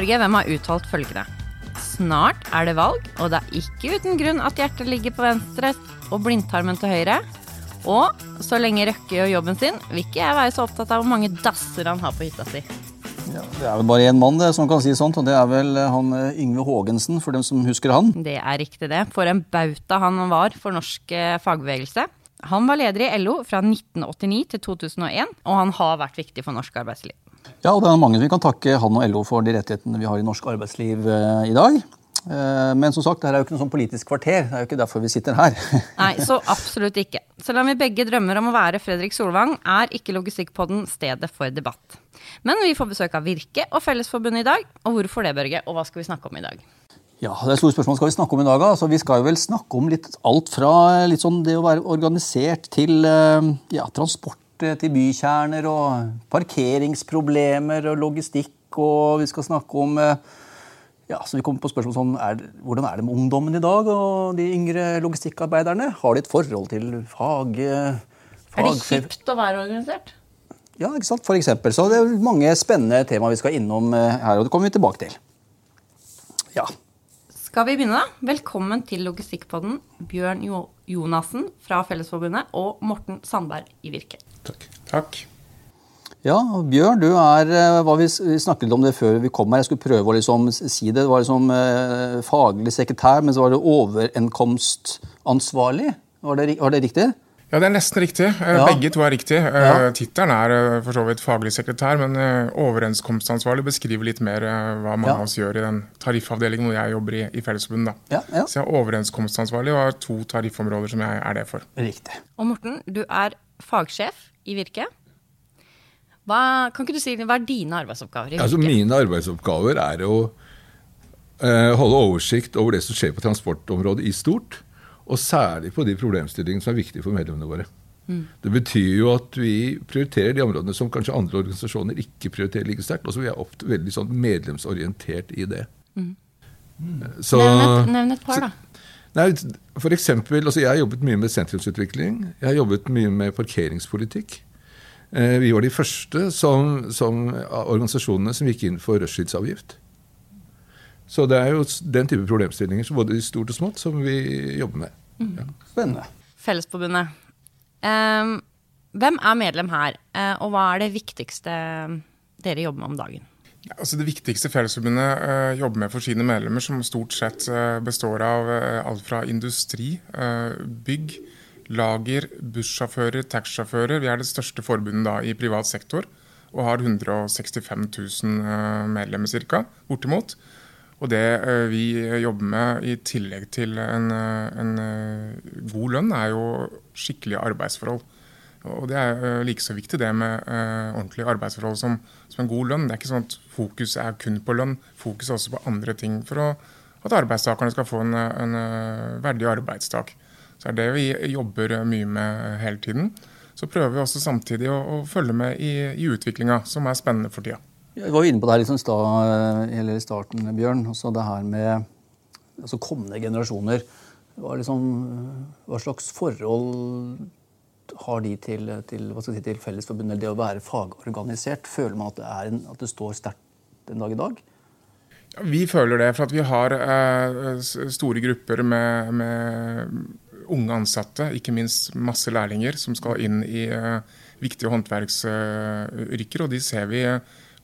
Børge, hvem har uttalt følgende? Snart er det valg, og det er ikke uten grunn at hjertet ligger på venstre og blindtarmen til høyre. Og så lenge Røkke gjør jobben sin, vil ikke jeg være så opptatt av hvor mange dasser han har på hytta si. Ja, det er vel bare én mann det, som kan si sånt, og det er vel eh, han eh, Yngve Haagensen, for dem som husker han. Det er riktig, det. For en bauta han var for norsk eh, fagbevegelse. Han var leder i LO fra 1989 til 2001, og han har vært viktig for norsk arbeidsliv. Ja, og det er mange som vi kan takke han og LO for de rettighetene vi har i norsk arbeidsliv eh, i dag. Eh, men som sagt, det her er jo ikke noe sånn politisk kvarter. Det er jo ikke derfor vi sitter her. Nei, så absolutt ikke. Selv om vi begge drømmer om å være Fredrik Solvang, er ikke Logistikkpodden stedet for debatt. Men vi får besøk av Virke og Fellesforbundet i dag. Og hvorfor det, Børge? Og hva skal vi snakke om i dag? Ja, det er et stort spørsmål skal vi snakke om i dag. Altså, vi skal jo vel snakke om litt alt fra litt sånn det å være organisert til eh, ja, transport til bykjerner og parkeringsproblemer og logistikk. Og vi skal snakke om eh, ja, så vi kommer på spørsmål sånn, er, Hvordan er det med ungdommen i dag og de yngre logistikkarbeiderne? Har de et forhold til fag... Er det kjipt å være organisert? Ja, ikke sant? For eksempel. Så det er mange spennende temaer vi skal innom her, og det kommer vi tilbake til. Ja. Skal vi begynne, da? Velkommen til Logistikkpodden, Bjørn jo Jonassen fra Fellesforbundet og Morten Sandberg i Virke. Takk. Takk. Ja, Bjørn, du er hva vi snakket om det før vi kom her. Jeg skulle prøve å liksom si det. Det var liksom eh, faglig sekretær, men så var det overenkomstansvarlig. Var det, var det riktig? Ja, det er nesten riktig. Ja. Begge to er riktig. Ja. Tittelen er for så vidt faglig sekretær, men overenskomstansvarlig beskriver litt mer hva mange av oss gjør i den tariffavdelingen hvor jeg jobber i, i Fellesforbundet. Ja, ja. Så jeg er overenskomstansvarlig og har to tariffområder som jeg er det for. Riktig. Og Morten, du er fagsjef i Virke. Hva, kan ikke du si, hva er dine arbeidsoppgaver i Virke? Altså, mine arbeidsoppgaver er å eh, holde oversikt over det som skjer på transportområdet i stort. Og særlig på de problemstillingene som er viktige for medlemmene våre. Mm. Det betyr jo at vi prioriterer de områdene som kanskje andre organisasjoner ikke prioriterer like sterkt. Og så vi er ofte veldig sånn medlemsorientert i det. Mm. Så, nevn, et, nevn, et, par, da. Nei, for eksempel, altså Jeg har jobbet mye med sentrumsutvikling. Jeg har jobbet mye med parkeringspolitikk. Eh, vi var de første som, som organisasjonene som gikk inn for rushtidsavgift. Så det er jo den type problemstillinger, både i stort og smått, som vi jobber med. Mm. Ja. Spennende. Fellesforbundet. Um, hvem er medlem her, uh, og hva er det viktigste dere jobber med om dagen? Altså det viktigste Fellesforbundet uh, jobber med for sine medlemmer, som stort sett uh, består av alt fra industri, bygg, lager, bussjåfører, taxisjåfører. Vi er det største forbundet da i privat sektor og har 165 000 medlemmer ca. Bortimot. Og det vi jobber med i tillegg til en, en god lønn, er jo skikkelige arbeidsforhold. Og det er like så viktig det med ordentlige arbeidsforhold som, som, en god lønn. Det er ikke sånn at fokus er kun på lønn, fokus er også på andre ting for å, at arbeidstakerne skal få en, en verdig arbeidstak. Så er det vi jobber mye med hele tiden. Så prøver vi også samtidig å, å følge med i, i utviklinga, som er spennende for tida. Jeg var inne på det her liksom i starten, Bjørn. Altså det her med altså kommende generasjoner. Hva, liksom, hva, slags forhold har de til, til, si, til Fellesforbundet, det å være fagorganisert? Føler man at det, en, at det står sterkt den dag i dag? Vi føler det, for vi har eh, store grupper med, med, unge ansatte. Ikke minst masse lærlinger som skal inn i eh, viktige håndverksyrker. og de ser vi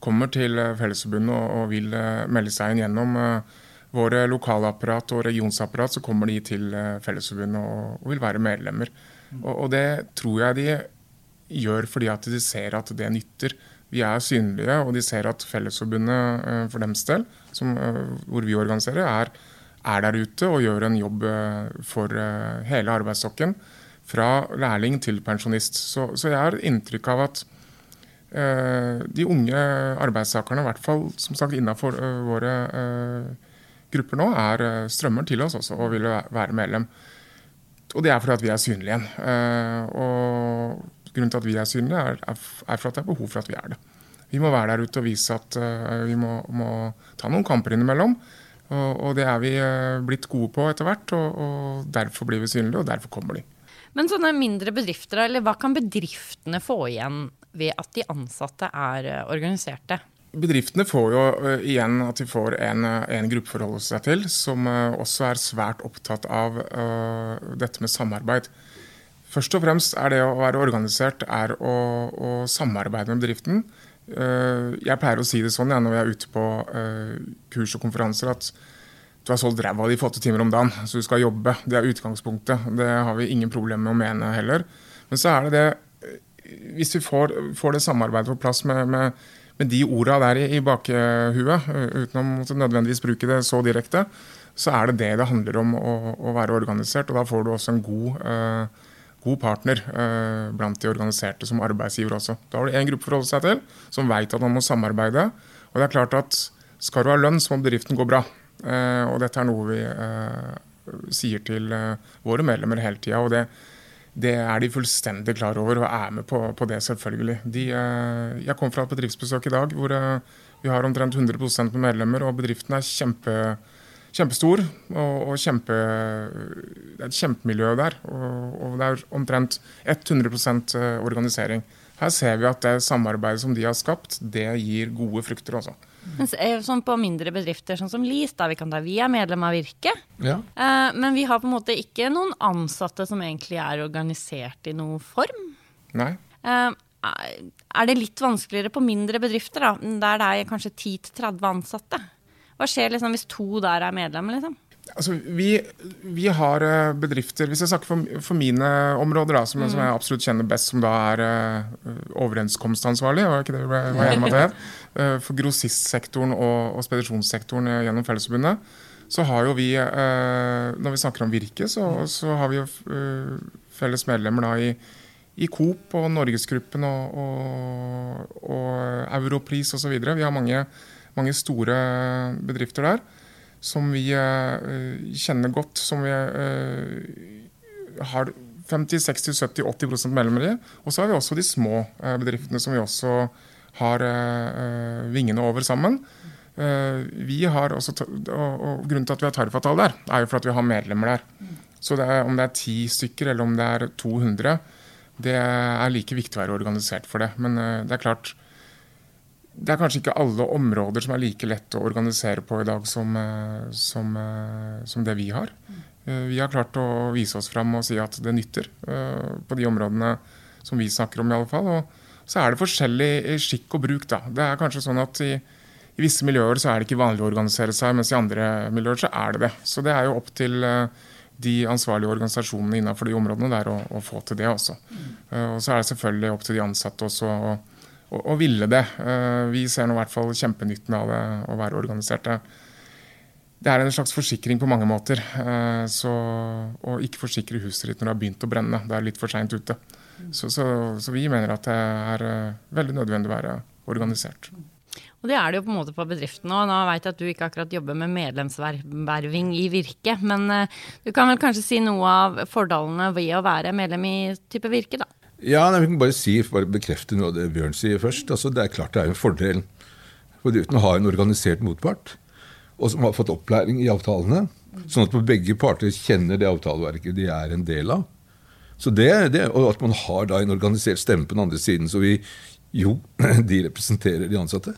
kommer til eh, Fellesforbundet og, og, vil eh, melde seg inn gjennom uh, våre lokalapparat og regionsapparat, så kommer de til uh, Fellesforbundet og, og, vil være medlemmer. Og, og, det tror jeg de gjør fordi at de ser at det nytter. Vi er synlige, og de ser at Fellesforbundet for dems del, som, hvor vi organiserer, er, er, der ute og gjør en jobb for hele arbeidsstokken. Fra lærling til pensjonist. Så, så jeg har inntrykk av at Eh, de unge arbeidstakerne, i hvert fall som sagt innenfor eh, våre eh, grupper nå, er strømmer til oss også og vil være medlem. Og det er fordi at vi er synlige. Og grunnen til at vi er synlige, er, er for at det er behov for at vi er det. Vi må være der ute og vise at vi må, må ta noen kamper innimellom. Og, og, det er vi blitt gode på etter hvert, og, og derfor blir vi synlige, og derfor kommer de. Men sånne mindre bedrifter, eller hva kan bedriftene få igjen ved at de ansatte er eh, organiserte? Bedriftene får jo uh, igjen at de får en, en gruppe å forholde seg til, som uh, også er svært opptatt av uh, dette med samarbeid. Først og fremst er det å være organisert er å, å samarbeide med bedriften. Jeg pleier å si det sånn ja, når vi er ute på kurs og konferanser, at du har solgt ræva di for åtte timer om dagen, så du skal jobbe. Det er utgangspunktet. Det har vi ingen problemer med å mene heller. Men så er det det Hvis vi får, får det samarbeidet på plass med, med, med de orda der i, i bakhuet, uten å nødvendigvis bruke det så direkte, så er det det det handler om å, å være organisert. Og da får du også en god, uh, god partner uh, blant de organiserte som arbeidsgiver også. Da har du én gruppe å forholde seg til, som veit at man må samarbeide. Og det er klart at skal du ha lønn, så må bedriften gå bra. Uh, og dette er noe vi sier til våre medlemmer hele tida. Det, er de fullstendig klar over og er med på, på det, selvfølgelig. De, eh, jeg kom fra et bedriftsbesøk i dag hvor eh, vi har omtrent 100 med medlemmer, og bedriften er kjempe, kjempestor. Og, og kjempe, det er et kjempemiljø der. Og, og det er omtrent 100 eh, organisering. Her ser vi at det samarbeidet som de har skapt, det gir gode frukter. også. Men sånn på mindre bedrifter, sånn som LIS, da vi kan ta, vi er medlem av Virke. Ja. Eh, men vi har på en måte ikke noen ansatte som egentlig er organisert i noen form. Nei. Eh, er det litt vanskeligere på mindre bedrifter, da, der det er kanskje 10-30 ansatte? Hva skjer liksom hvis to der er medlem? liksom? Altså, vi, vi, har eh, bedrifter Hvis jeg snakker for, for mine områder, da, som, mm. som, jeg absolutt kjenner best, som da er uh, overenskomstansvarlig, var ikke det vi var enige om at det het, for grossistsektoren og, og spedisjonssektoren gjennom Fellesforbundet, så har jo vi uh, Når vi snakker om Virke, så, så har vi jo felles medlemmer da i, i Coop og Norgesgruppen og, og, og Europris osv. Vi har mange, mange store bedrifter der som vi kjenner godt, som vi har 50-60-70-80 medlemmer i. Og så har vi også de små bedriftene som vi også har vingene over sammen. vi har også, og, Grunnen til at vi har tariffavtale der, er jo for at vi har medlemmer der. Så det er, om det er ti stykker eller om det er 200, det er like viktig å være organisert for det. Men det er klart, det er kanskje ikke alle områder som er like lett å organisere på i dag som, eh, som, eh, som det vi har. Eh, vi har klart å vise oss fram og si at det nytter på de områdene som vi snakker om. i alle fall. Og så er det forskjellig skikk og bruk. da. Det er kanskje sånn at i, i visse miljøer så er det ikke vanlig å organisere seg, mens i andre miljøer så er det det. Så det er jo opp til de ansvarlige organisasjonene innenfor de områdene der å, å få til det også. Mm. Og så er det selvfølgelig opp til de ansatte også. å å, å ville det. Eh, vi ser nå i hvert fall kjempenytten av det å være organiserte. Det er en slags forsikring på mange måter. Eh, så å ikke forsikre huset ditt når det har begynt å brenne, det er litt for seint ute. Så, så, så, vi mener at det er eh, veldig nødvendig å være organisert. Og det er det jo på en måte på bedriften òg. Nå veit jeg at du ikke akkurat jobber med medlemsverving i Virke, men du kan vel kanskje si noe av fordelene ved å være medlem i type Virke, da? Ja, nei, Vi kan bare si, bare bekrefte noe av det Bjørn sier først. Altså, det er klart det er en fordel. for Bedriften ha en organisert motpart og som har fått opplæring i avtalene. Sånn at begge parter kjenner det avtaleverket de er en del av. Så det, det, Og at man har da en organisert stemme på den andre siden. Så vi jo, de representerer de ansatte.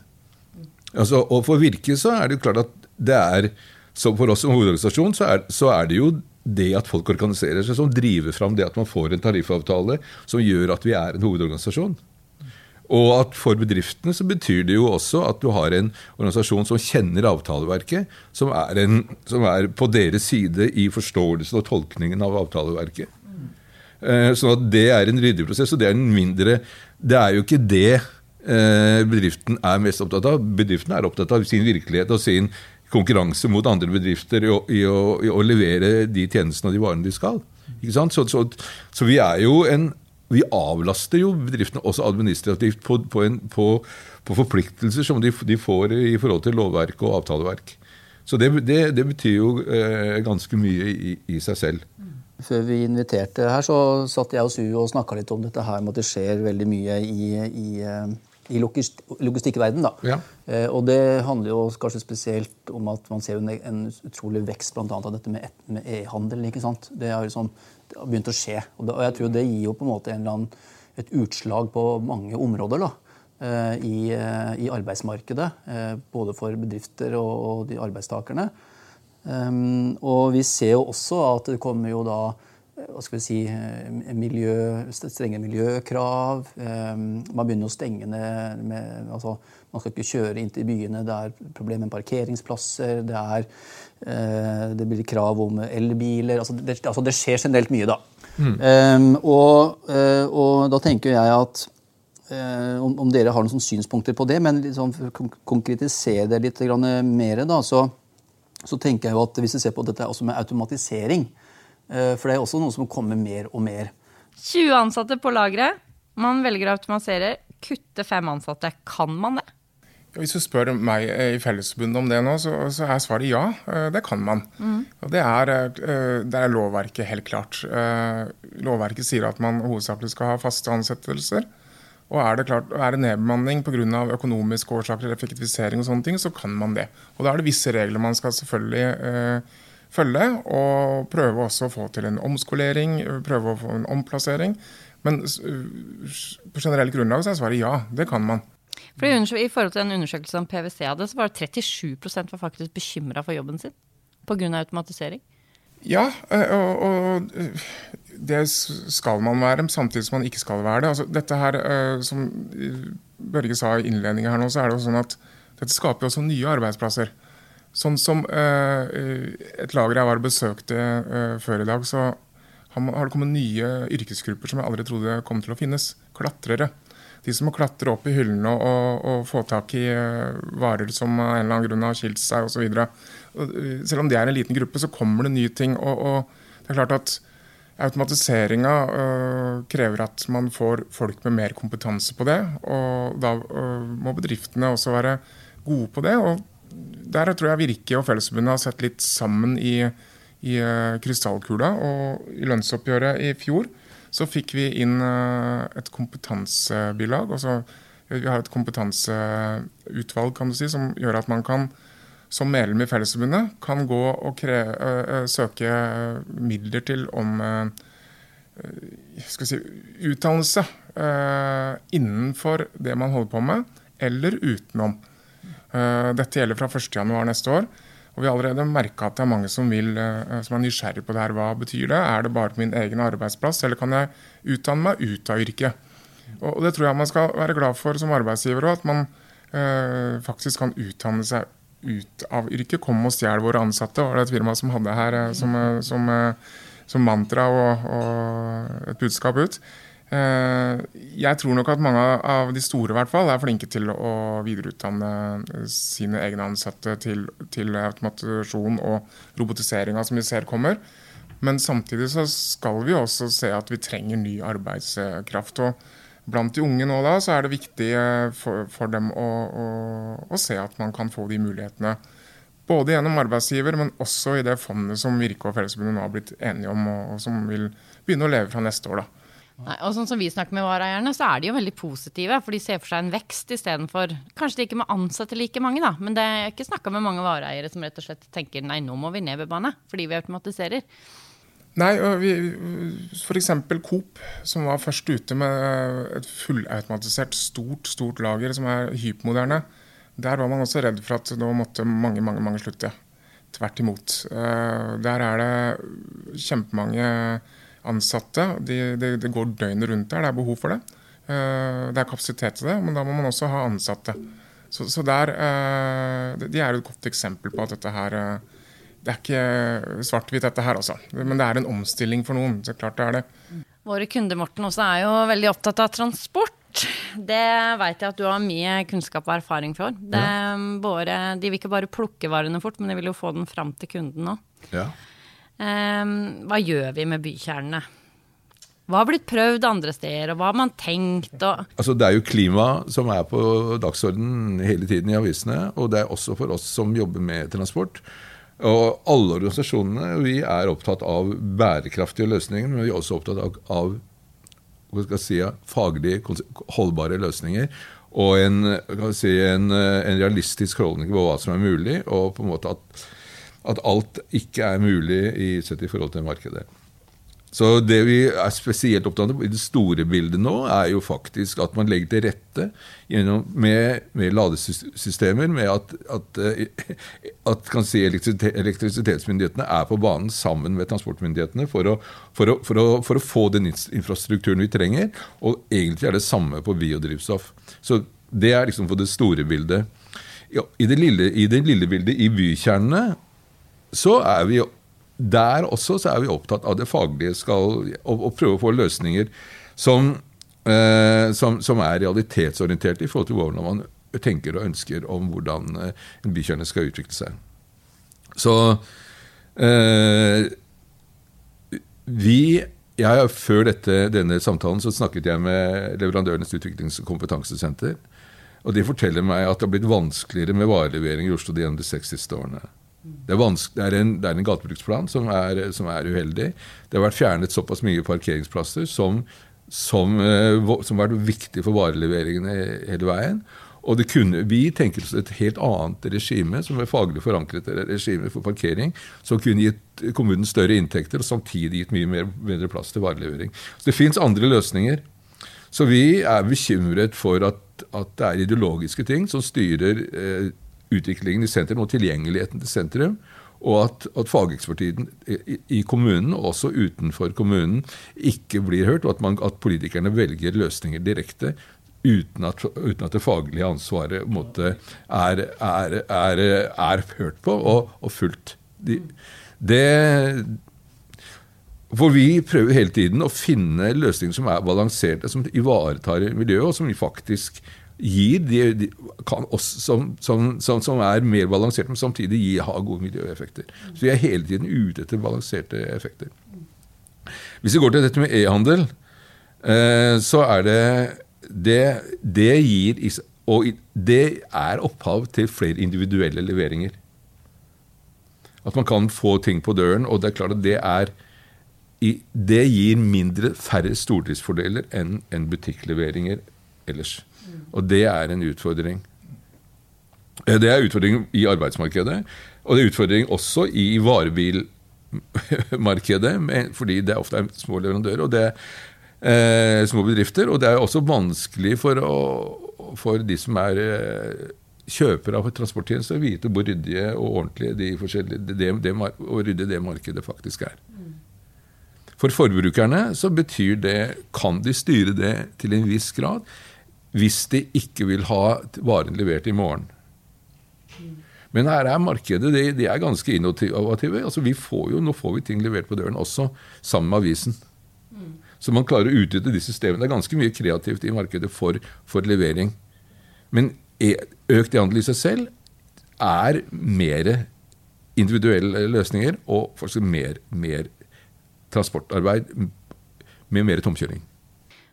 Altså, og for Virke så er det jo klart at det er så For oss som hovedorganisasjon så er, så er det jo det at folk organiserer seg, som driver fram det at man får en tariffavtale som gjør at vi er en hovedorganisasjon. Og at for bedriftene så betyr det jo også at du har en organisasjon som kjenner avtaleverket, som er, en, som er på deres side i forståelsen og tolkningen av avtaleverket. Eh, sånn at det er en ryddig prosess, og det er en mindre Det er jo ikke det eh, bedriften er mest opptatt av. Bedriften er opptatt av sin virkelighet og sin konkurranse mot andre bedrifter i å, i å, i å levere de tjenestene og de varene de skal. Så, så, så, vi er jo en vi avlaster jo bedriftene også administrativt på, på, en, på, på forpliktelser som de, de, får i forhold til lovverk og avtaleverk. Så det, det, det betyr jo eh, ganske mye i, i, seg selv. Før vi inviterte her, så satt jeg og Su og snakka litt om dette her med at det skjer veldig mye i, i eh, i logist logistikkverdenen. Ja. Eh, og det handler jo kanskje spesielt om at man ser en, en utrolig vekst blant annet av dette med e-handel. ikke sant? Det har, liksom, det har begynt å skje. Og, det, og, jeg tror det gir jo på en måte en eller annen, et utslag på mange områder. da. eh, i, i, arbeidsmarkedet. Eh, både for bedrifter og, og de arbeidstakerne. Um, og vi ser jo også at det kommer jo da hva skal vi si, miljø, strenge miljøkrav. Um, man begynner å stenge ned med, altså, Man skal ikke kjøre inn til byene. Det er problemer med parkeringsplasser. Det, er, uh, det blir krav om elbiler. Altså det, altså det, skjer generelt mye, da. Mm. Um, og, uh, og, da tenker jeg at om, om, dere har noen synspunkter på det, men liksom, for å konkretisere det litt mer, da, så, så, tenker jeg jo at hvis du ser på dette også med automatisering uh, For det er også noe som kommer mer og mer. 20 ansatte på lageret. Man velger å automatisere. Kutte fem ansatte. Kan man det? Hvis du spør meg i Fellesforbundet om det nå, så, så, er svaret ja. Eh, det kan man. Mm. Og det er, eh, det er, lovverket helt klart. Eh, lovverket sier at man hovedsakelig skal ha faste ansettelser. Og er det, klart, er det nedbemanning pga. økonomiske årsaker eller effektivisering, og sånne ting, så kan man det. Og Da er det visse regler man skal selvfølgelig eh, følge, og prøve også å få til en omskolering, prøve å få en omplassering. Men på generelt grunnlag så er svaret ja, det kan man. For I forhold til en undersøkelse som PwC hadde, så var det 37% var faktisk bekymra for jobben sin pga. automatisering. Ja, eh, og, og, eh, det skal man være, samtidig som man ikke skal være det. Altså, dette her, eh, Som Børge sa i innledningen her nå, så er det jo sånn at dette skaper også nye arbeidsplasser. Sånn som et lager jeg var og besøkte før i dag, så har det kommet nye yrkesgrupper som jeg aldri trodde kom til å finnes. Klatrere de som må klatre opp i hyllene og, og, få tak i varer som av en eller annen grunn har skilt seg osv. Selv om det er en liten gruppe, så kommer det nye ting. Og, og det er klart at automatiseringa uh, krever at man får folk med mer kompetanse på det. Og da uh, må bedriftene også være gode på det. og der tror jeg Virke og Fellesforbundet har sett litt sammen i, i krystallkula. Og i lønnsoppgjøret i fjor så fikk vi inn eh, et kompetansebilag. Altså, vi har et kompetanseutvalg kan du si, som gjør at man kan som medlem i Fellesforbundet kan gå og kreve, søke midler til om skal si, utdannelse innenfor det man holder på med, eller utenom. dette gjelder fra 1.1 neste år. Og vi har allerede merka at det er mange som, vil, som, er nysgjerrig på det her. Hva betyr det? Er det bare på min egen arbeidsplass, eller kan jeg utdanne meg ut av yrket? Og Det tror jeg man skal være glad for som arbeidsgiver òg, at man øh, faktisk kan utdanne seg ut av yrket. Kom og stjel våre ansatte, var det et firma som hadde her øh, som, som, som, mantra og, og et budskap ut. Eh, jeg tror nok at mange av de store i hvert fall er flinke til å videreutdanne sine egne ansatte til, til automatisjon og robotiseringa som vi ser kommer. Men samtidig så skal vi også se at vi trenger ny arbeidskraft. og Blant de unge nå da, så er det viktig eh, for, for dem å, å, å, se at man kan få de mulighetene. Både gjennom arbeidsgiver, men også i det fondet som Virke og Fellesforbundet nå har blitt enige om, og, og som vil begynne å leve fra neste år. da. Nei, og sånn som vi snakker med vareeierne, så er de jo veldig positive. For de ser for seg en vekst istedenfor Kanskje de ikke må ansette like mange, da. Men det er ikke snakka med mange vareeiere som rett og slett tenker nei, nå må vi ned ved bane fordi vi automatiserer. Nei, f.eks. Coop, som var først ute med et fullautomatisert, stort stort lager som er hypermoderne. Der var man også redd for at nå måtte mange, mange, mange slutte. Tvert imot. Eh, der er det kjempemange ansatte. Det de, de går døgnet rundt der, det er behov for det. Eh, det er kapasitet til det, men da må man også ha ansatte. Så, så der, eh, De er et godt eksempel på at dette her eh, Det er ikke svart-hvitt, dette her også. Men det er en omstilling for noen. så klart det er det. Våre kunder Morten, også er jo veldig opptatt av transport. Det vet jeg at du har mye kunnskap og erfaring for. Ja. både, de vil ikke bare plukke varene fort, men de vil jo få den fram til kunden òg. Ja. Um, hva gjør vi med bykjernene? Hva har blitt prøvd andre steder, og hva har man tenkt? Altså, det er jo klima som er på dagsordenen hele tiden i avisene, og det er også for oss som jobber med transport. Og alle organisasjonene vi er opptatt av bærekraftige løsninger, men vi er også opptatt av, av si, faglig holdbare løsninger. Og en, si, en, en realistisk holdning på hva som er mulig, og på en måte at at alt ikke er mulig i, sett i forhold til markedet. Så det vi er spesielt opptatt av i det store bildet nå, er jo faktisk at man legger til rette gjennom, med, med ladesystemer, med at, at, eh, at si, elektrisitetsmyndighetene er på banen sammen med transportmyndighetene for å, for, å, for, å, for å, få den infrastrukturen vi trenger. Og egentlig er det samme på biodrivstoff. Så det er liksom for det store bildet. Ja, i, det lille, I det lille bildet i bykjernene så er vi jo der også så er vi opptatt av det faglige skal, og, og prøve å få løsninger som, eh, som, som, er realitetsorienterte i forhold til hvordan man tenker og ønsker om hvordan eh, en bykjerne skal utvikle seg. Så eh, vi jeg, Før dette, denne samtalen så snakket jeg med leverandørenes utviklings- og kompetansesenter. Og de forteller meg at det har blitt vanskeligere med varelevering i Oslo de de seks siste årene. Det er, det er, en, det er en gatebruksplan som er, som er, uheldig. Det har vært fjernet såpass mye parkeringsplasser som, som, eh, som har vært viktig for vareleveringene hele veien. Og det kunne, Vi tenker oss et helt annet regime, som er faglig forankret regime for parkering, som kunne gitt kommunen større inntekter og samtidig gitt mye mer, bedre plass til varelevering. Så Det fins andre løsninger. Så vi er bekymret for at, at, det er ideologiske ting som styrer eh, utviklingen i sentrum og tilgjengeligheten til sentrum. Og at, at fagekspertisen i, kommunen, og også utenfor kommunen, ikke blir hørt. Og at, man, at politikerne velger løsninger direkte uten at, uten at det faglige ansvaret måte, er, er, er, er, hørt på og, og fulgt. De, det, for vi prøver hele tiden å finne løsninger som er balanserte, som ivaretar miljøet, og som faktisk gir de, de kan også, som, som, som, som, er mer balansert, men samtidig gi, ha gode miljøeffekter. Så vi er hele tiden ute etter balanserte effekter. Hvis vi går til dette med e-handel, eh, så er det det, det gir Og det er opphav til flere individuelle leveringer. At man kan få ting på døren, og det er klart at det er det gir mindre, færre stordriftsfordeler enn en butikkleveringer ellers. Og det er en utfordring. Eh, det er utfordring i arbeidsmarkedet, og det er utfordring også i varebilmarkedet, fordi det ofte er små leverandører og det er eh, små bedrifter. Og det er også vanskelig for, å, for de som er eh, kjøpere av transporttjenester, å vite hvor ryddige og ordentlige de forskjellige, det, det, og rydde det markedet faktisk er. For forbrukerne så betyr det Kan de styre det til en viss grad? Hvis de ikke vil ha varen levert i morgen. Men her er markedet de, de er ganske innovative. Altså vi får jo, Nå får vi ting levert på døren også, sammen med avisen. Så man klarer å utnytte de systemene. Det er ganske mye kreativt i markedet for, for levering. Men e, økt e-handel i seg selv er mer individuelle løsninger og mer, mer transportarbeid med mer tomkjøring.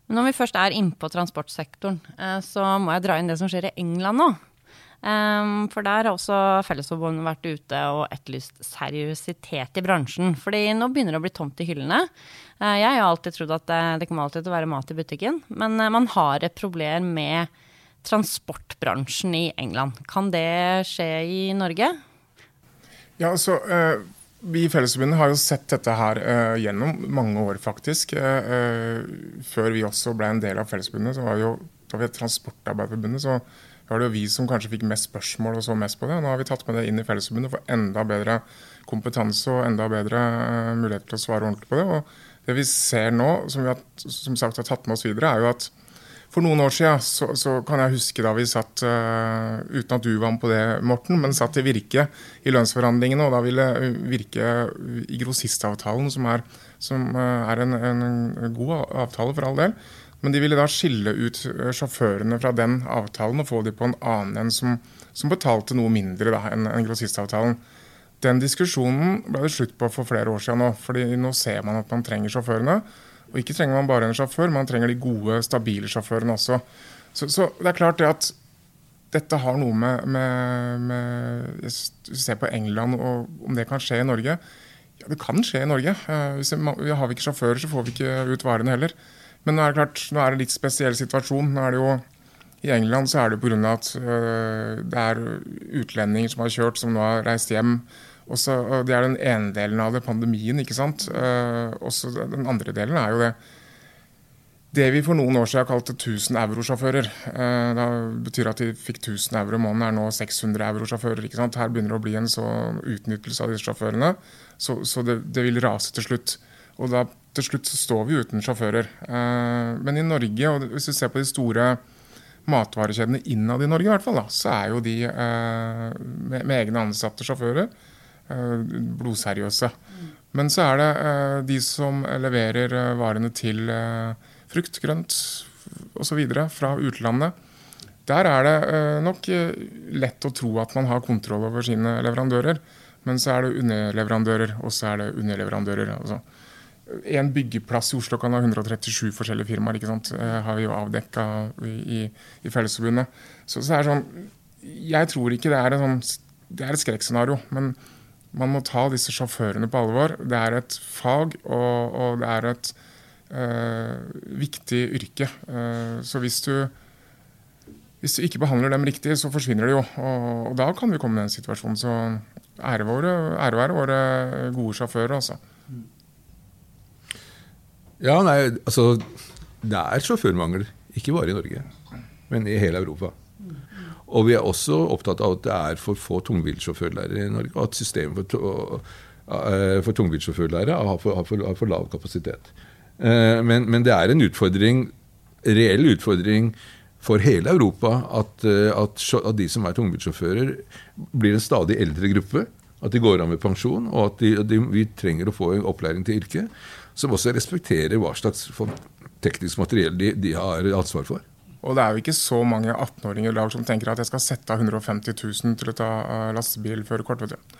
Men når vi først er innpå transportsektoren, eh, så må jeg dra inn det som skjer i England nå. Um, for der har også Fellesforbundet vært ute og etterlyst seriøsitet i bransjen. Fordi nå begynner det å bli tomt i hyllene. Uh, jeg har alltid trodd at det, det, kommer alltid til å være mat i butikken. Men man har et problem med transportbransjen i England. Kan det skje i Norge? Ja, altså... Uh vi i Fellesforbundet har jo sett dette her uh, gjennom mange år, faktisk. Uh, før vi også ble en del av Fellesforbundet, så var jo da vi Transportarbeiderforbundet, så var det jo vi som kanskje fikk mest spørsmål og så mest på det. Nå har vi tatt med det inn i Fellesforbundet for enda bedre kompetanse og enda bedre muligheter til å svare ordentlig på det. Og det vi ser nå, som vi har, som sagt har tatt med oss videre, er jo at for noen år siden så, så, kan jeg huske da vi satt, uh, uten at du var med på det, Morten, men satt i Virke i lønnsforhandlingene, og da ville Virke i grossistavtalen, som er, som uh, er en, en, god avtale for all del, men de ville da skille ut eh, sjåførene fra den avtalen og få de på en annen en som, som betalte noe mindre da, enn en grossistavtalen. Den diskusjonen ble det slutt på for flere år siden nå, fordi nå ser man at man trenger sjåførene. Og ikke trenger man bare en sjåfør, man trenger de gode, stabile sjåførene også. Så, så det er klart det at dette har noe med, med, med ser på England og om det kan skje i Norge. Ja, det kan skje i Norge. Eh, hvis vi, har vi ikke sjåfører, så får vi ikke ut varene heller. Men nå er det klart, nå er det litt spesiell situasjon. Nå er det jo i England så er det pga. at uh, det er utlendinger som har kjørt, som nå har reist hjem Også, og det er den ene delen av det, pandemien. ikke sant? Uh, også den andre delen er jo det det vi for noen år siden kalte 1000 euro-sjåfører. Uh, det betyr at de fikk 1000 euro i måneden, er nå 600 euro-sjåfører. ikke sant? Her begynner det å bli en så utnyttelse av disse sjåførene, så, så det, det, vil rase til slutt. Og da til slutt så står vi uten sjåfører. Uh, men i Norge, og hvis vi ser på de store matvarekjedene innad i Norge, i hvert fall, da, så er jo de med, med, egne ansatte sjåfører Eh, blodseriøse. Men så er det eh, de som leverer eh, varene til frukt, grønt osv. fra utlandet. Der er det nok lett å tro at man har kontroll over sine leverandører. Men så er det underleverandører, og så er det underleverandører. altså. En byggeplass i Oslo kan ha 137 forskjellige firmaer. ikke sant? har vi jo avdekka i, i Fellesforbundet. Så, så er det sånn Jeg tror ikke det er, sånn, det er et skrekkscenario. Men man må ta disse sjåførene på alvor. Det er et fag, og, og det er et uh, viktig yrke. Uh, så hvis du, hvis du ikke behandler dem riktig, så forsvinner de jo. Og, og da kan vi komme i den situasjonen. Så ære, våre, ære være våre gode sjåfører, altså. Ja, nei, altså Det er sjåførmangel. Ikke bare i Norge, men i hele Europa. Og vi er også opptatt av at det er for få tungbilsjåførlærere i Norge. Og at systemet for, uh, for tungbilsjåførlærere har, har, har, for lav kapasitet. Uh, men, men, det er en utfordring, reell utfordring for hele Europa at, uh, at, at de som er tungbilsjåfører, blir en stadig eldre gruppe. At de går av med pensjon, og at de, de, vi trenger å få en opplæring til yrket som også respekterer hva slags teknisk materiell de, de har ansvar for. Og det er jo ikke så mange 18-åringer i dag som tenker at jeg skal sette av 150 000 til å ta uh, lastebilførerkort. vet du.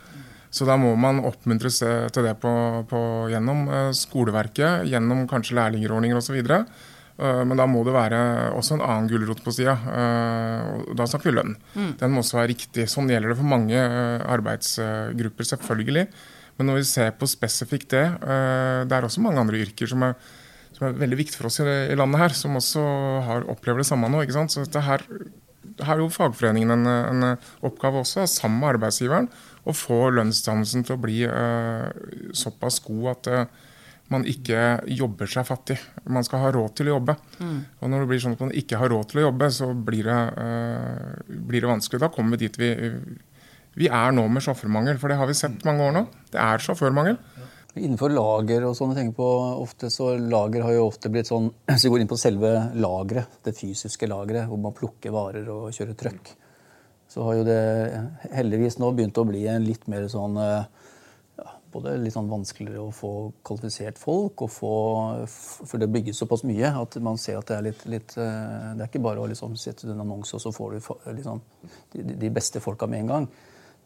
Så da må man oppmuntres til det på, på, gjennom uh, skoleverket, gjennom kanskje lærlingordninger osv. Uh, men da må det være også en annen gulrot på sida. Da snakker vi lønn. Mm. Den må også være riktig. Sånn gjelder det for mange arbeidsgrupper, selvfølgelig. Men når vi ser på spesifikt det, det er også mange andre yrker som er som er veldig viktig for oss i, i landet her, som også har opplever det samme nå. ikke sant? Så dette her, her er jo fagforeningen en, en, oppgave også, sammen med arbeidsgiveren, å få lønnsdannelsen til å bli uh, såpass god at uh, man ikke jobber seg fattig. Man skal ha råd til å jobbe. Mm. Og når det blir sånn at man ikke har råd til å jobbe, så blir det, uh, blir det vanskelig. Da kommer vi dit vi, vi er nå med sjåførmangel. For det har vi sett mange år nå. Det er sjåførmangel. Innenfor lager og sånne ting på ofte, så lager har jo ofte blitt sånn Hvis vi går inn på selve lageret, det fysiske lageret, hvor man plukker varer og kjører trøkk, så har jo det heldigvis nå begynt å bli en litt mer sånn ja, Både litt sånn vanskeligere å få kvalifisert folk, og få, for det bygges såpass mye at man ser at det er litt, litt eh, Det er ikke bare å liksom sette ut en annonse, og så får du liksom, de, de beste folka med en gang.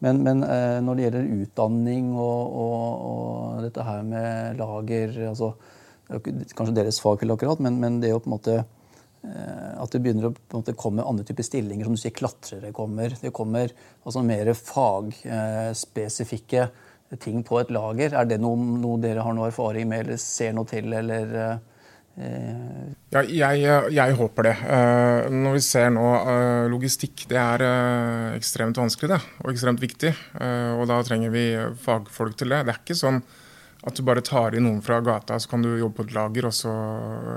Men, men eh, når det gjelder utdanning og, og, og, dette her med lager altså, Kanskje deres fagfelt akkurat, men, men, det å på en måte eh, at det begynner å måte komme andre typer stillinger. Som du sier, klatrere kommer. Det kommer altså mer fagspesifikke ting på et lager. Er det noe, noe, dere har noe erfaring med eller ser noe til? eller... Eh, ja, jeg, jeg, håper det. Uh, når vi ser nå uh, logistikk, det er uh, ekstremt vanskelig det, og ekstremt viktig. og da trenger vi fagfolk til det. Det er ikke sånn at du bare tar inn noen fra gata, så kan du jobbe på et lager, og så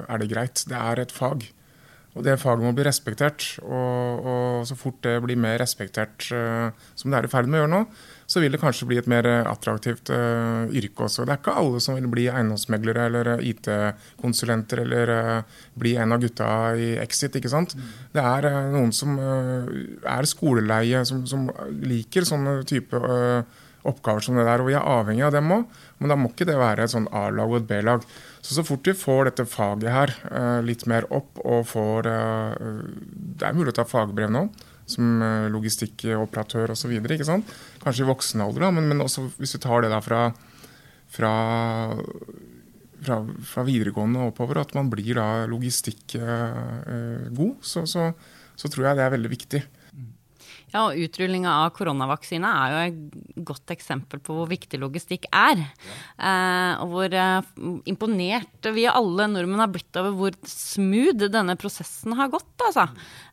er det greit. Det er et fag. Og det faget må bli respektert. Og, og så fort det blir mer respektert, som det er i ferd med å gjøre nå, så vil det kanskje bli et mer attraktivt uh, yrke også. Det er ikke alle som vil bli eiendomsmeglere eller eh, IT-konsulenter eller uh, bli en av gutta i Exit. ikke sant? Det er uh, noen som er skoleleie, som, som, liker sånne type oppgaver som det der. Og vi er avhengig av dem òg, men da må ikke det være et sånn A-lag og et B-lag. Så så fort vi får dette faget her litt mer opp og får Det er mulig å ta fagbrev nå som eh, logistikkoperatør osv. Kanskje i voksen alder, da, men, men, også hvis vi tar det da fra, fra, fra, fra videregående og oppover, at man blir da logistikk-god, eh, så, så, så, tror jeg det er veldig viktig. Ja, og Utrullinga av koronavaksine er jo et godt eksempel på hvor viktig logistikk er. Ja. Eh, og hvor eh, imponert vi alle nordmenn har blitt over hvor smooth denne prosessen har gått. Altså.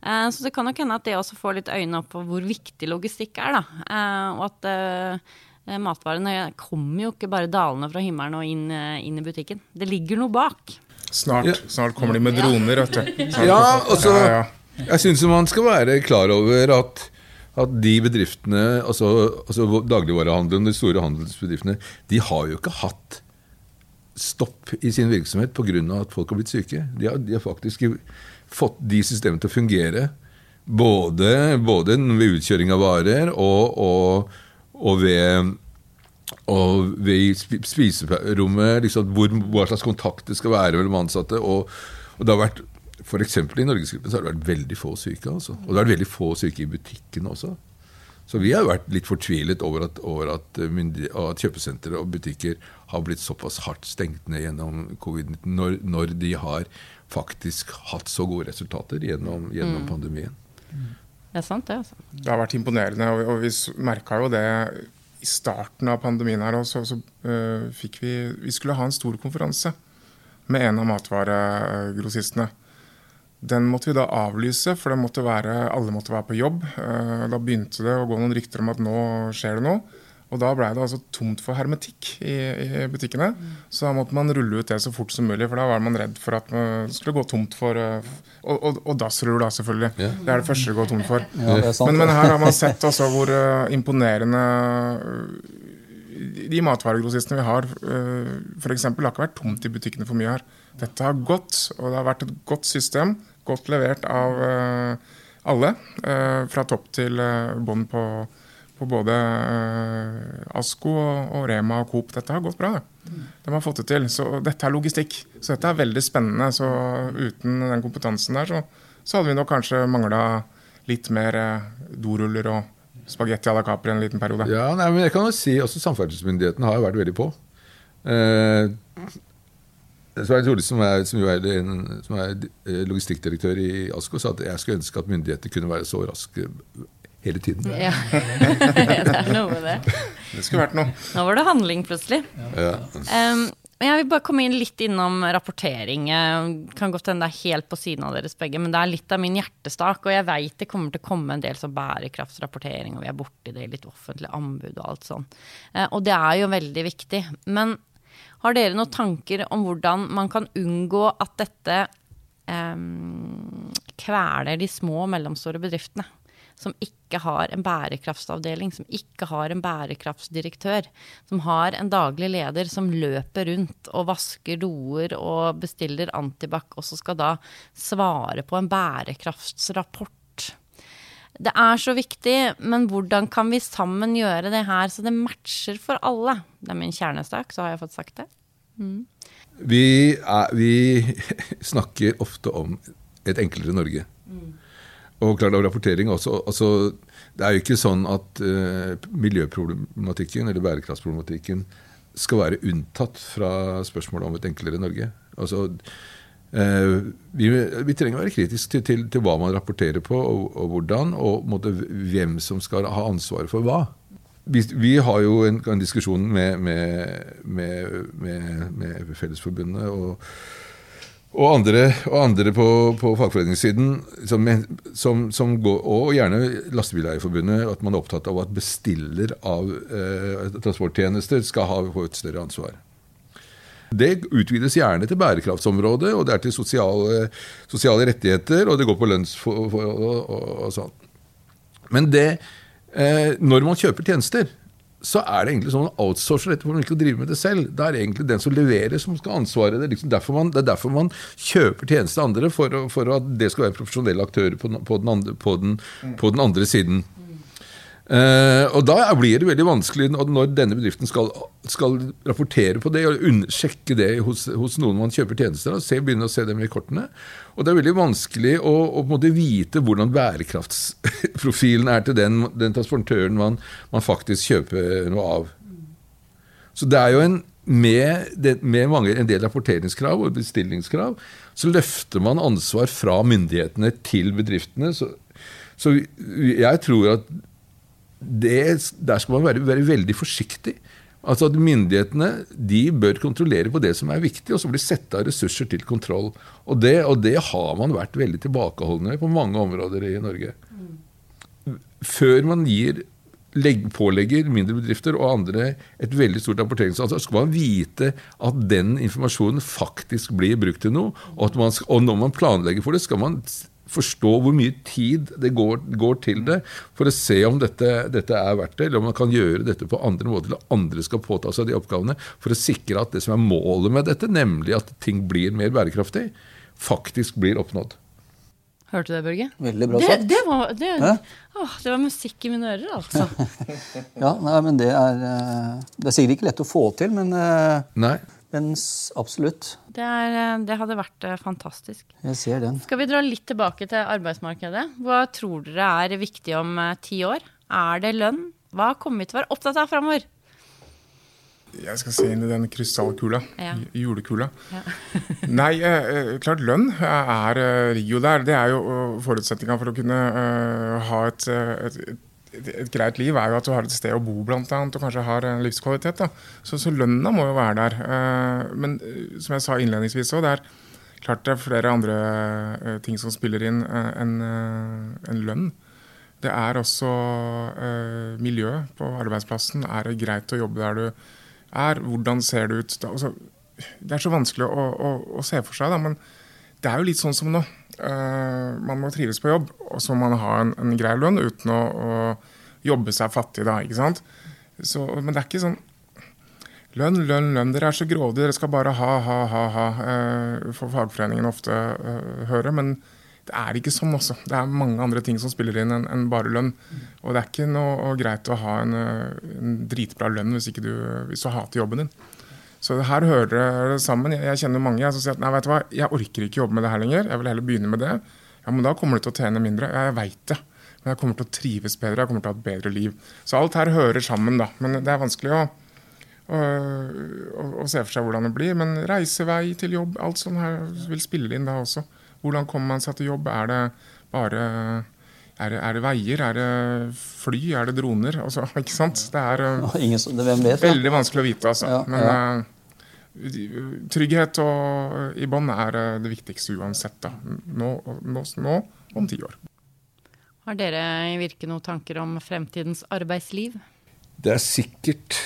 Eh, så det kan nok hende at det også får litt øyne opp på hvor viktig logistikk er. Da. Eh, og at eh, matvarene kommer jo ikke bare dalende fra himmelen og inn, eh, inn i butikken. Det ligger noe bak. Snart, Ja. snart kommer de med droner, vet du. Snart- Ja, og ja. Jeg syns man skal være klar over at, at de bedriftene, altså, altså dagligvarehandelen, de store handelsbedriftene, de har jo ikke hatt stopp i sin virksomhet pga. at folk har blitt syke. De har, de har faktisk fått de systemene til å fungere. Både, både ved utkjøring av varer og, og, og ved og ved spiserommet, liksom, hvor, hva slags kontakt det skal være mellom ansatte. Og, og det har vært, for eksempel I Norgesgruppen så har det vært veldig få syke. Altså. Og det har vært veldig få syke i butikken også. Så vi har vært litt fortvilet over at, over at, at kjøpesentre og butikker har blitt såpass hardt stengt ned gjennom covid-19, når, når de har faktisk hatt så gode resultater gjennom, gjennom pandemien. Det er sant, det. altså. Det har vært imponerende, og, og vi merka jo det i starten av pandemien her også. Så, uh, fikk vi Vi skulle ha en stor konferanse med en av matvaregrossistene. Den måtte vi da avlyse, for det måtte være, alle måtte være på jobb. Eh, Da begynte det å gå noen rykter om at nå skjer det noe. Og da blei det altså tomt for hermetikk i, i butikkene. Så da måtte man rulle ut det så fort som mulig, for da var man redd for at det skulle gå tomt for eh, Og, og, og dassruller, da, selvfølgelig. Yeah. Det er det første det går tomt for. Ja. Men, men her har man sett altså hvor eh, imponerende de matvaregrossistene vi har, uh, f.eks., har ikke vært tomt i butikkene for mye her. Dette har gått, og det har vært et godt system. Godt levert av eh, alle. eh, fra topp til uh, bånn på, på både eh, Asko og, Rema og Coop. Dette har gått bra. De har fått det til. Så dette er logistikk. Så dette er veldig spennende. Så uten den kompetansen der, så, så hadde vi nok kanskje mangla litt mer eh, doruller og spagetti à la Capri en liten periode. Ja, nei, men jeg kan jo si også Samferdselsmyndigheten har vært veldig på. Eh, Svein Tore, som er, som jo er, som er eh, logistikkdirektør i ASKO, sa at jeg skulle ønske at myndigheter kunne være så raske hele tiden. Ja. det er noe med det. Det skulle vært noe. Nå var det handling, plutselig. Ja. Um, jeg vil bare komme inn litt innom rapportering. Jeg Kan godt hende det er helt på siden av deres begge, men det er litt av min hjertestak. Og jeg veit det kommer til å komme en del sånn bærekraftsrapportering, og vi er borti det i litt offentlig anbud og alt sånn. Eh, Og det er jo veldig viktig. Men har dere noen tanker om hvordan man kan unngå at dette eh, kveler de små og mellomstore bedriftene? som ikke har en bærekraftsavdeling, som ikke har en bærekraftsdirektør, som har en daglig leder som løper rundt og vasker doer og bestiller antibac, og så skal da svare på en bærekraftsrapport. Det er så viktig, men hvordan kan vi sammen gjøre det her så det matcher for alle? Det er min kjernesak, så har jeg fått sagt det. Vi, er, vi snakker ofte om et enklere Norge. Og klart av rapportering også. Altså, det er jo ikke sånn at uh, miljøproblematikken eller bærekraftsproblematikken skal være unntatt fra spørsmålet om et enklere Norge. Altså, vi, vi trenger å være kritiske til, til, til hva man rapporterer på, og, og hvordan, og måtte, hvem som skal ha ansvaret for hva. Vi, vi har jo en, en diskusjon med, med, med, med, med Fellesforbundet og og andre, og andre på, på fagforeningssiden, som, som, som går, og gjerne Lastebileierforbundet, at man er opptatt av at bestiller av eh, transporttjenester skal ha få et større ansvar. Det utvides gjerne til bærekraftsområdet, og det er til sosiale, sosiale rettigheter, og det går på lønnsforhold og, og, og sånn. Men det, eh, når man kjøper tjenester, så er det egentlig sånn man outsourcer dette for man ikke å drive med det selv. Det er egentlig den som leverer, som skal ha ansvaret. Det er, liksom man, det er derfor man kjøper tjenester av andre, for, for, at det skal være profesjonelle aktører på, på, den, andre, på, den, på den andre siden. Eh, og da blir det veldig vanskelig når denne bedriften skal, skal rapportere på det og sjekke det hos, hos noen man kjøper tjenester av, begynne å se dem i kortene. Og det er veldig vanskelig å, å vite hvordan bærekraftsprofilen er til den, den transportøren man, man faktisk kjøper noe av. Så det er jo en med, med mange, en del rapporteringskrav og bestillingskrav, så løfter man ansvar fra myndighetene til bedriftene. Så, så jeg tror at det, der skal man være, være veldig forsiktig. Altså at Myndighetene de bør kontrollere på det som er viktig, og så blir sette av ressurser til kontroll. Og det, og det har man vært veldig tilbakeholdne med på mange områder i Norge. Før man gir legg, pålegger mindre bedrifter og andre et veldig stort rapporteringsansvar, skal man vite at den informasjonen faktisk blir brukt til noe. Og, man, og når man planlegger for det, skal man forstå hvor mye tid det går, går til det, for å se om dette, dette, er verdt det, eller om man kan gjøre dette på andre måter, eller andre skal påta seg de oppgavene, for å sikre at det som er målet med dette, nemlig at ting blir mer bærekraftig, faktisk blir oppnådd. Hørte du det, Børge? Veldig bra sagt. Det, det, var, det, å, det, var, musikk i mine ører, altså. ja, nei, men det er eh, Det er sikkert ikke lett å få til, men, eh, nei. men absolutt. Det, er, eh, det, hadde vært fantastisk. Jeg ser den. Skal vi dra litt tilbake til arbeidsmarkedet? Hva tror dere er viktig om ti år? Er det lønn? Hva kommer vi til å være opptatt av framover? Jeg skal se inn i den krystallkula. Ja. Julekula. Ja. Nei, eh, klart lønn er, er jo der. Det er jo forutsetninga for å kunne uh, ha et, et, et, et, greit liv, er jo at du har et sted å bo, blant annet, og kanskje har en livskvalitet. Da. Så, så lønna må jo være der. Uh, men uh, som jeg sa innledningsvis òg, det er klart det er flere andre ting som spiller inn enn en lønn. Det er også miljø på arbeidsplassen. Er det greit å jobbe der du er hvordan ser det ut altså, Det er så vanskelig å, å, å se for seg, da, men det er jo litt sånn som nå. Uh, man må trives på jobb, og så må man ha en, en grei lønn uten å, å jobbe seg fattig. da, ikke sant? Så, men det er ikke sånn Lønn, lønn, lønn. Dere er så grådige, dere skal bare ha, ha, ha, ha. Uh, får fagforeningen ofte uh, høre. Men det er ikke sånn også. Det er mange andre ting som spiller inn enn en bare lønn. Og det er ikke noe greit å ha en, en dritbra lønn hvis, du, hvis du hater jobben din. Så her hører det sammen. Jeg, jeg kjenner mange som sier at nei, vet du hva, jeg orker ikke jobbe med det her lenger. Jeg vil heller begynne med det. Ja, Men da kommer du til å tjene mindre. Ja, jeg veit det. Men jeg kommer til å trives bedre, jeg kommer til å ha et bedre liv. Så alt her hører sammen, da. Men det er vanskelig å, å se for seg hvordan det blir. Men reisevei til jobb, alt sånt her vil spille inn da også. Hvordan kommer man seg til jobb? Er det bare er det, er det, veier? Er det fly? Er det droner? Altså, ikke sant? Det er Ingen, hvem vet, veldig vanskelig å vite, altså. Ja, Men ja. Trygghet og, i bånn er uh, det viktigste uansett. Da. Nå, nå, nå om ti år. Har dere i Virke noen tanker om fremtidens arbeidsliv? Det er sikkert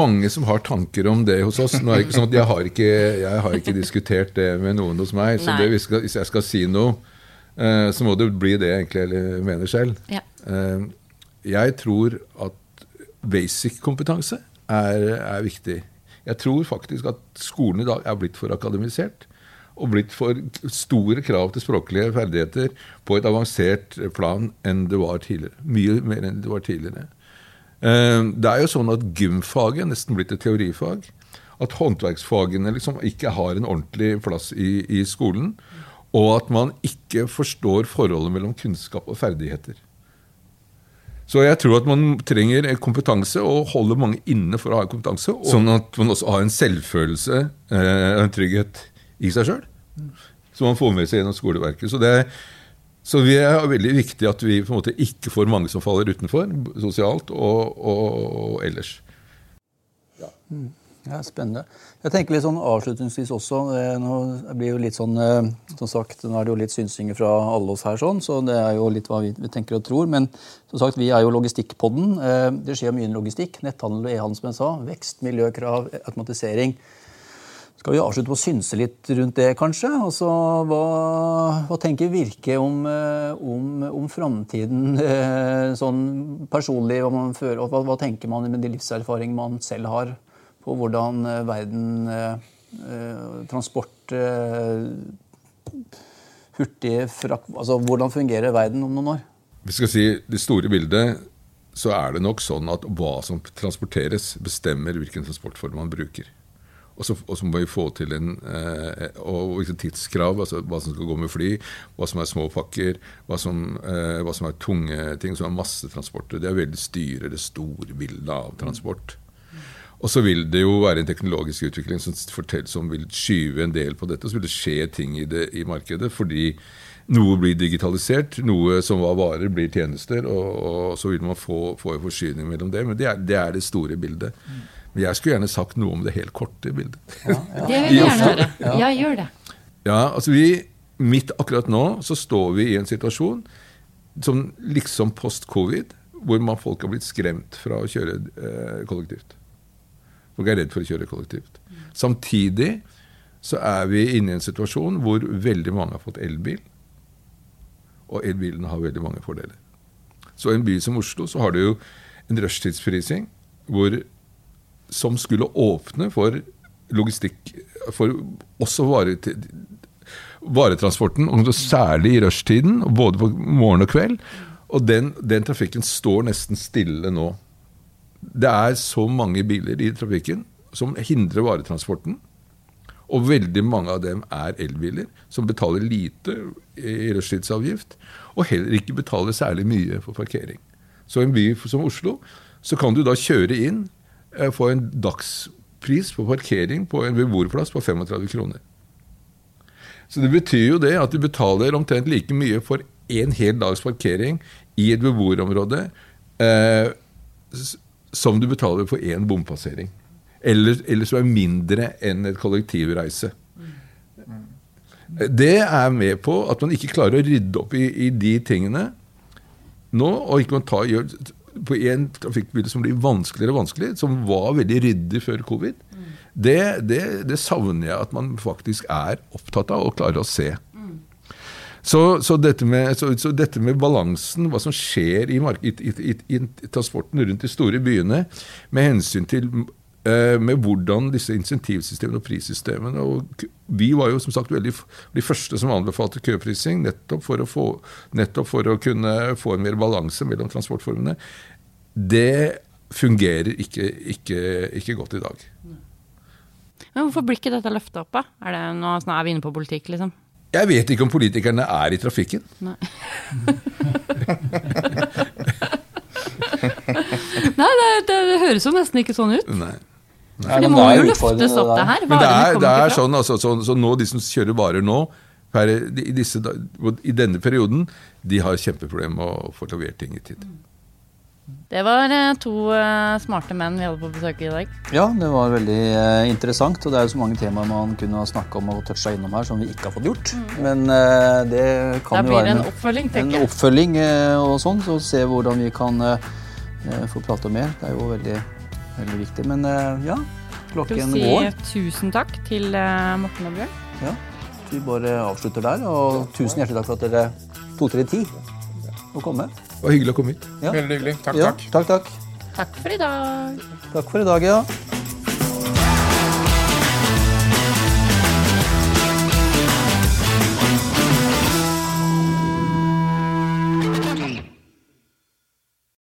mange som har tanker om det hos oss. Nå er det ikke sånn at jeg har ikke, jeg har ikke diskutert det med noen hos meg. Så det, hvis jeg skal si noe, uh, så må det bli det jeg egentlig mener selv. Ja. Uh, jeg tror at basic-kompetanse er, er, viktig. Jeg tror faktisk at skolen i dag er blitt for akademisert. Og blitt for store krav til språklige ferdigheter på et avansert plan enn det var tidligere. Mye mer enn det var tidligere. Eh, det er jo sånn at gymfaget er nesten blitt et teorifag. At håndverksfagene liksom ikke har en ordentlig plass i, i skolen. Og at man ikke forstår forholdet mellom kunnskap og ferdigheter. Så jeg tror at man trenger kompetanse, og holder mange inne for å ha kompetanse. Sånn at man også har en selvfølelse eh, og en trygghet i seg sjøl. Som man får med seg gjennom skoleverket. Så det er så det er veldig viktig at vi på en måte ikke får mange som faller utenfor, sosialt og, og, og ellers. Ja. Ja. Spennende. Jeg tenker litt sånn avslutningsvis også Nå blir jo litt sånn, eh, som sagt, nå er det jo litt synsinger fra alle oss her, sånn, så det er jo litt hva vi, tenker og tror. Men som sagt, vi er jo Logistikkpodden. Eh, det skjer mye logistikk. Netthandel og e-handel, som jeg sa. Vekst, miljøkrav, automatisering. Skal vi avslutte på å synse litt rundt det, kanskje? Altså, hva, hva tenker Virke om, eh, om, om framtiden eh, sånn personlig? Hva, man føler, hva, hva, tenker man med de livserfaringene man selv har på hvordan eh, verden Transport Hurtig frak... Altså, hvordan fungerer verden om noen år? Vi skal si det store bildet så er det nok sånn at hva som transporteres, bestemmer hvilken transportform man bruker. Og så, og så, må vi få til en eh, og og tidskrav, altså hva som skal gå med fly, hva som er små pakker, hva som, eh, hva som er tunge ting, som er massetransporter. Det er veldig styrer det store bildet av transport. Og så vil det jo være en teknologisk utvikling som, som vil skyve en del på dette. Og så vil det skje ting i, det, i markedet fordi noe blir digitalisert, noe som var varer, blir tjenester. Og, og så vil man få, få en forsyning mellom det. Men det er det, er det store bildet. Men jeg skulle gjerne sagt noe om det helt korte bildet. Ja, ja. Det vil jeg gjerne høre. Ja, gjør det. Ja, altså vi, Midt akkurat nå så står vi i en situasjon som liksom post-covid, hvor man, folk har blitt skremt fra å kjøre eh, kollektivt. Folk er redd for å kjøre kollektivt. Samtidig så er vi inne i en situasjon hvor veldig mange har fått elbil. Og elbilene har veldig mange fordeler. Så i en by som Oslo så har du jo en rushtidsprising som skulle åpne for logistikk, for også vare, varetransporten, og særlig i rushtiden, både på morgen og kveld. Og den, den, trafikken står nesten stille nå. Det er så mange biler i trafikken som hindrer varetransporten. Og veldig mange av dem er elbiler, som betaler lite i rushtidsavgift, og heller ikke betaler særlig mye for parkering. Så i en by som Oslo så kan du da kjøre inn, eh, få en dagspris på parkering på en beboerplass på 35 kroner. Så det betyr jo det at du betaler omtrent like mye for en hel dags parkering i et beboerområde eh, som du betaler for én bompassering eller, eller som er mindre enn et kollektivreise. Det er med på at man ikke klarer å rydde opp i, i de tingene nå, og ikke man tar, gjør, på en trafikkbilde som blir vanskeligere og vanskeligere, som var veldig ryddig før covid, det, det, det, savner jeg at man faktisk er opptatt av og klarer å se. Så, så, dette med, så, så, dette med, balansen, hva som skjer i, i, i, i, transporten rundt de store byene, med hensyn til Eh, med hvordan disse insentivsystemene og prissystemene og Vi var jo som sagt veldig de første som anbefalte køprising, nettopp for å, få, nettopp for å kunne få en mer balanse mellom transportformene. Det fungerer ikke, ikke, ikke godt i dag. Men Hvorfor blir ikke dette løfta opp? Er, det, nå er vi inne på politikk, liksom. Jeg vet ikke om politikerne er i trafikken. Nei. Nei, det, det, høres jo nesten ikke sånn ut. Nei. For det må jo løftes opp, det her. Men det er, det er sånn, altså, så, så, nå, De som kjører varer nå, per, i, disse, i, denne perioden, de har kjempeproblemer med å få levert ting i tid. Det var eh, to uh, smarte menn vi hadde på besøk i dag. Ja, det var veldig uh, interessant. Og det er jo så mange temaer man kunne snakke om og toucha innom her som vi ikke har fått gjort. Mm. Men det kan jo være en oppfølging, en oppfølging og sånn, så se hvordan vi kan få prate mer. Det er jo veldig veldig viktig. Men eh, ja, klokken si går. Tusen takk til eh, Morten og Bjørn. Ja, vi bare avslutter der. Og tusen hjertelig takk for at dere tok dere tid å komme. Det var hyggelig å komme hit. Ja. Veldig hyggelig. Takk, ja, takk. Takk, takk. Takk for i dag. Takk for i dag, ja.